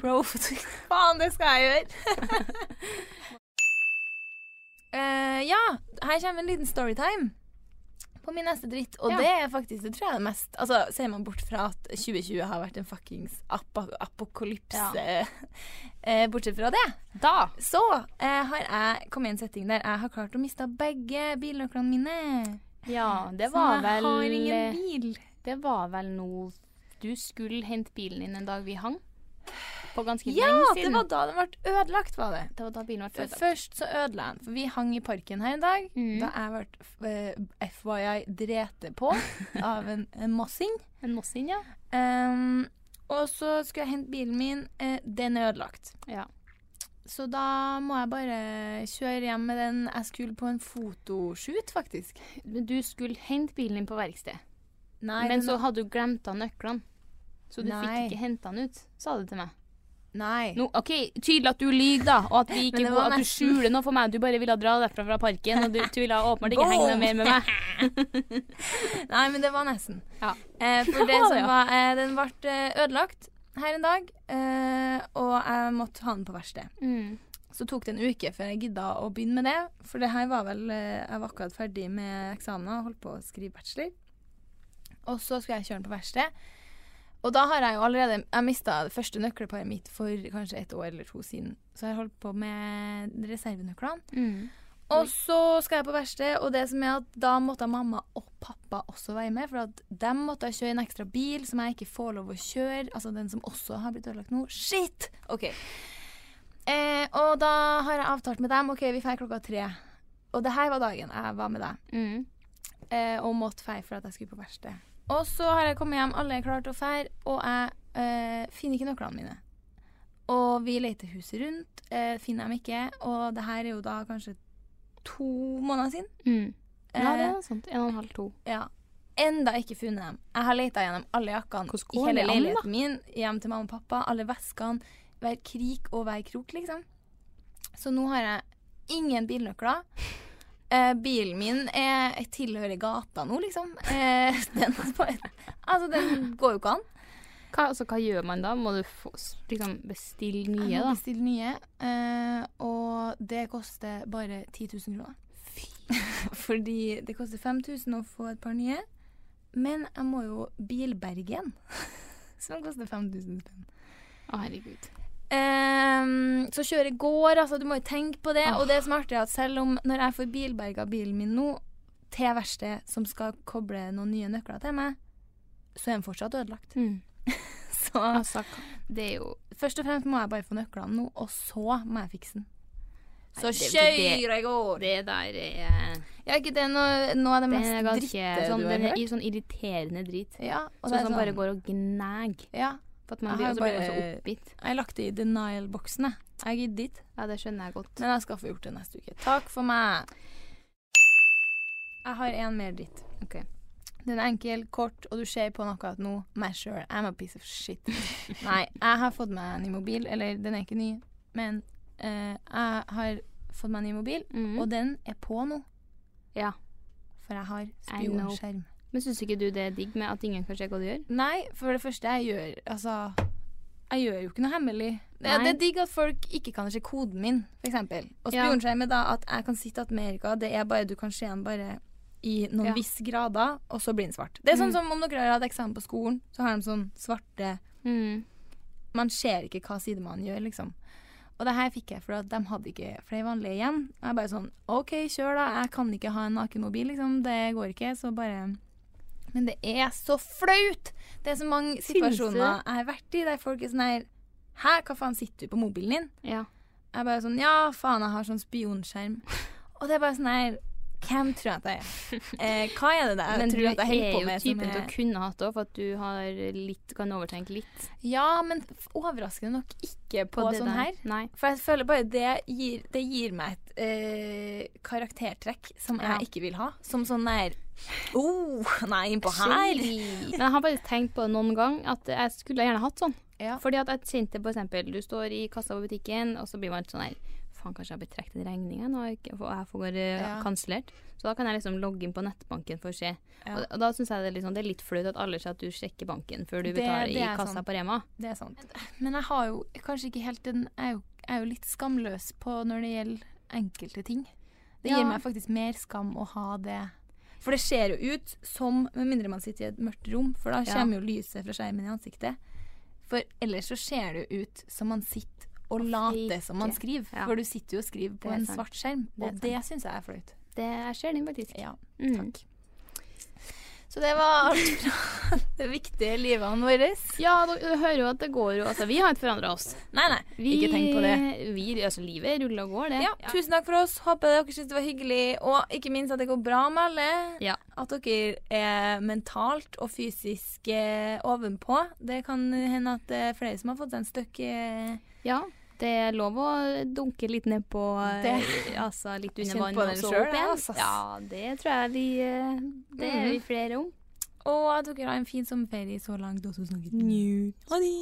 Pro-fotograf. Faen, det skal jeg gjøre! uh, ja, her kommer en liten storytime på min neste dritt. Og Ja. det er faktisk, det tror jeg er det mest Altså, Ser man bort fra at 2020 har vært en fuckings ap apokalypse, eh, bortsett fra det, Da! så eh, har jeg kommet i en setting der jeg har klart å miste begge bilnøklene mine. Ja, det Så var jeg vel har ingen bil. Det var vel noe Du skulle hente bilen din en dag vi hang. på ganske Ja, lenge det var da den ble ødelagt, var det. det var da bilen ble ødelagt. først så ødela den, for vi hang i parken her en dag. Mm. Da jeg ble uh, FYI drete på av en, en mossing. En mossing, ja. Um, og så skulle jeg hente bilen min. Uh, den er ødelagt. ja. Så da må jeg bare kjøre hjem med den. Jeg skulle på en fotoshoot, faktisk. Men du skulle hente bilen din på verksted. Nei, Men så hadde du glemt av nøklene. Så du Nei. fikk ikke henta den ut, sa du til meg. Nei. No, OK, tydelig at du lyver, da. Og at, vi ikke går, at du skjuler noe for meg. Du bare ville dra derfra fra parken, og du, du ville åpenbart ikke henge noe mer med meg. Nei, men det var nesten. Ja. Eh, for Det som var eh, Den ble eh, ødelagt her en dag, eh, og jeg måtte ha den på verksted. Mm. Så tok det en uke før jeg gidda å begynne med det. For det her var vel eh, Jeg var akkurat ferdig med eksamener og holdt på å skrive bachelor. Og så skulle jeg kjøre den på verksted. Og da har jeg jo allerede Jeg mista det første nøkkelparet mitt for kanskje et år eller to siden. Så jeg har holdt på med reservenøklene. Mm. Og så skal jeg på verksted, og det som er at da måtte mamma og pappa også være med. For at de måtte kjøre en ekstra bil som jeg ikke får lov å kjøre. Altså den som også har blitt ødelagt nå. Shit! OK. Eh, og da har jeg avtalt med dem OK, vi drar klokka tre. Og det her var dagen jeg var med deg. Mm. Eh, og måtte dra for at jeg skulle på verksted. Og så har jeg kommet hjem, alle er klare til å feire, og jeg eh, finner ikke nøklene mine. Og vi leter huset rundt, eh, finner dem ikke. Og det her er jo da kanskje to måneder siden. Mm. Ja, det Eh, er sant. En og en halv, to. ja. Enda ikke funnet dem. Jeg har leita gjennom alle jakkene i hele leiligheten min, hjem til mamma og pappa, alle veskene, hver krik og hver krok, liksom. Så nå har jeg ingen bilnøkler. Eh, bilen min er, tilhører gata nå, liksom. Eh, den, altså, den går jo ikke an. Hva, altså, hva gjør man da? Må du få, liksom, bestille nye, Jeg må da? bestille nye, eh, og det koster bare 10 000 kroner. Fordi det koster 5000 å få et par nye, men jeg må jo bilberge en, som koster 5000 spenn. Å, herregud. Um, så kjøret går, altså. Du må jo tenke på det. Oh. Og det som er artig, er at selv om når jeg får bilberga bilen min nå til verkstedet som skal koble noen nye nøkler til meg, så er den fortsatt ødelagt. Mm. Så Altså, det er jo først og fremst må jeg bare få nøklene nå, og så må jeg fikse den. Så kjører jeg går. Det der er Ja, ikke det noe, noe av det mest ganske dritte sånn, du har den er hørt? i sånn irriterende drit. Ja, og Sånn er som sånn, bare går og gnager. Ja, For at man Jeg blir, har og blir bare- så oppgitt. jeg har lagt det i denial-boksen, jeg. Jeg gidder ikke. Ja, det skjønner jeg godt. Men jeg skal få gjort det neste uke. Takk for meg. Jeg har en mer dritt. Ok. Den er enkel, kort, og du ser på noe at nå meg sjøl, I'm a piece of shit. Nei, jeg har fått meg en ny mobil. Eller, den er ikke ny, men uh, jeg har fått meg en ny mobil, Mm. og den er på nå. Ja. For jeg har spionskjerm. Men syns ikke du det er digg med at ingen kan se hva du gjør? Nei, for det første jeg gjør Altså, jeg gjør jo ikke noe hemmelig. Det, det er digg at folk ikke kan se koden min, eksempel. Og spionskjerm er da at jeg kan sitte med Amerika, det er bare du kan se den bare i noen Ja. viss grader, og så blir den svart. Det er sånn Mm. som om dere har hatt eksamen på skolen, så har de sånn svarte Mm. Man ser ikke hva sidemannen gjør, liksom. Og det her fikk jeg for de hadde ikke flere vanlige igjen. Og jeg bare sånn OK, kjør da. Jeg kan ikke ha en nakenmobil, liksom. Det går ikke. Så bare Men det er så flaut! Det er så mange situasjoner jeg har vært i der folk er sånn her Hæ, hva faen sitter du på mobilen din? Ja. Jeg bare sånn Ja, faen, jeg har sånn spionskjerm. Og det er bare sånn her Hvem tror jeg at jeg er? Eh, hva er det der jeg Men du tror at jeg holder er på jo med? som typen til er- å kunne hatt det for at du har litt, kan overtenke litt Ja, men overraskende nok ikke på, på, sånn der. her. Nei. For jeg føler bare det gir, det gir meg et eh, karaktertrekk som Ja. jeg ikke vil ha. Som sånn der Oh, nei, innpå her. Men jeg har faktisk tenkt på det noen gang at jeg skulle gjerne hatt sånn. Ja. Fordi at jeg kjente f.eks. Du står i kassa på butikken, og så blir man sånn her Faen, kanskje jeg har betrekt en regning jeg nå, og jeg får uh, Ja. kansellert. Så da kan jeg liksom logge inn på nettbanken for å se. Ja. Og, og da syns jeg det er, sånn, det er litt flaut at alle ser at du sjekker banken før du betaler i kassa sant. på Rema. Det er sant. Men jeg har jo kanskje ikke helt den Jeg er jo, jeg er jo litt skamløs på når det gjelder enkelte ting. Det gir Ja. meg faktisk mer skam å ha det. For det ser jo ut som, med mindre man sitter i et mørkt rom, for da kommer jo lyset fra skjermen i ansiktet. For ellers så ser det jo ut som man sitter og late som man skriver. Ja. For du sitter jo og skriver på en sant. svart skjerm, Det er og det syns jeg er flaut. Det er den faktisk. Ja, Mm. takk. Så det var alt fra det viktige livene våre. Ja, du hører jo at det går jo Altså, vi har ikke forandra oss. Nei, nei, Vi, ikke tenk på det. Vi, altså, livet ruller og går, det. Ja, tusen takk for oss. Håper dere syntes det var hyggelig, og ikke minst at det går bra med alle. Ja. At dere er mentalt og fysisk eh, ovenpå. Det kan hende at det er flere som har fått seg en støkk eh, ja. Det er lov å dunke litt ned på Altså litt under vannet vann og så opp igjen. altså. Ja, det tror jeg vi eh, Det er vi flere om. Og at dere har en fin sommerferie så langt også. Njut. Ha det.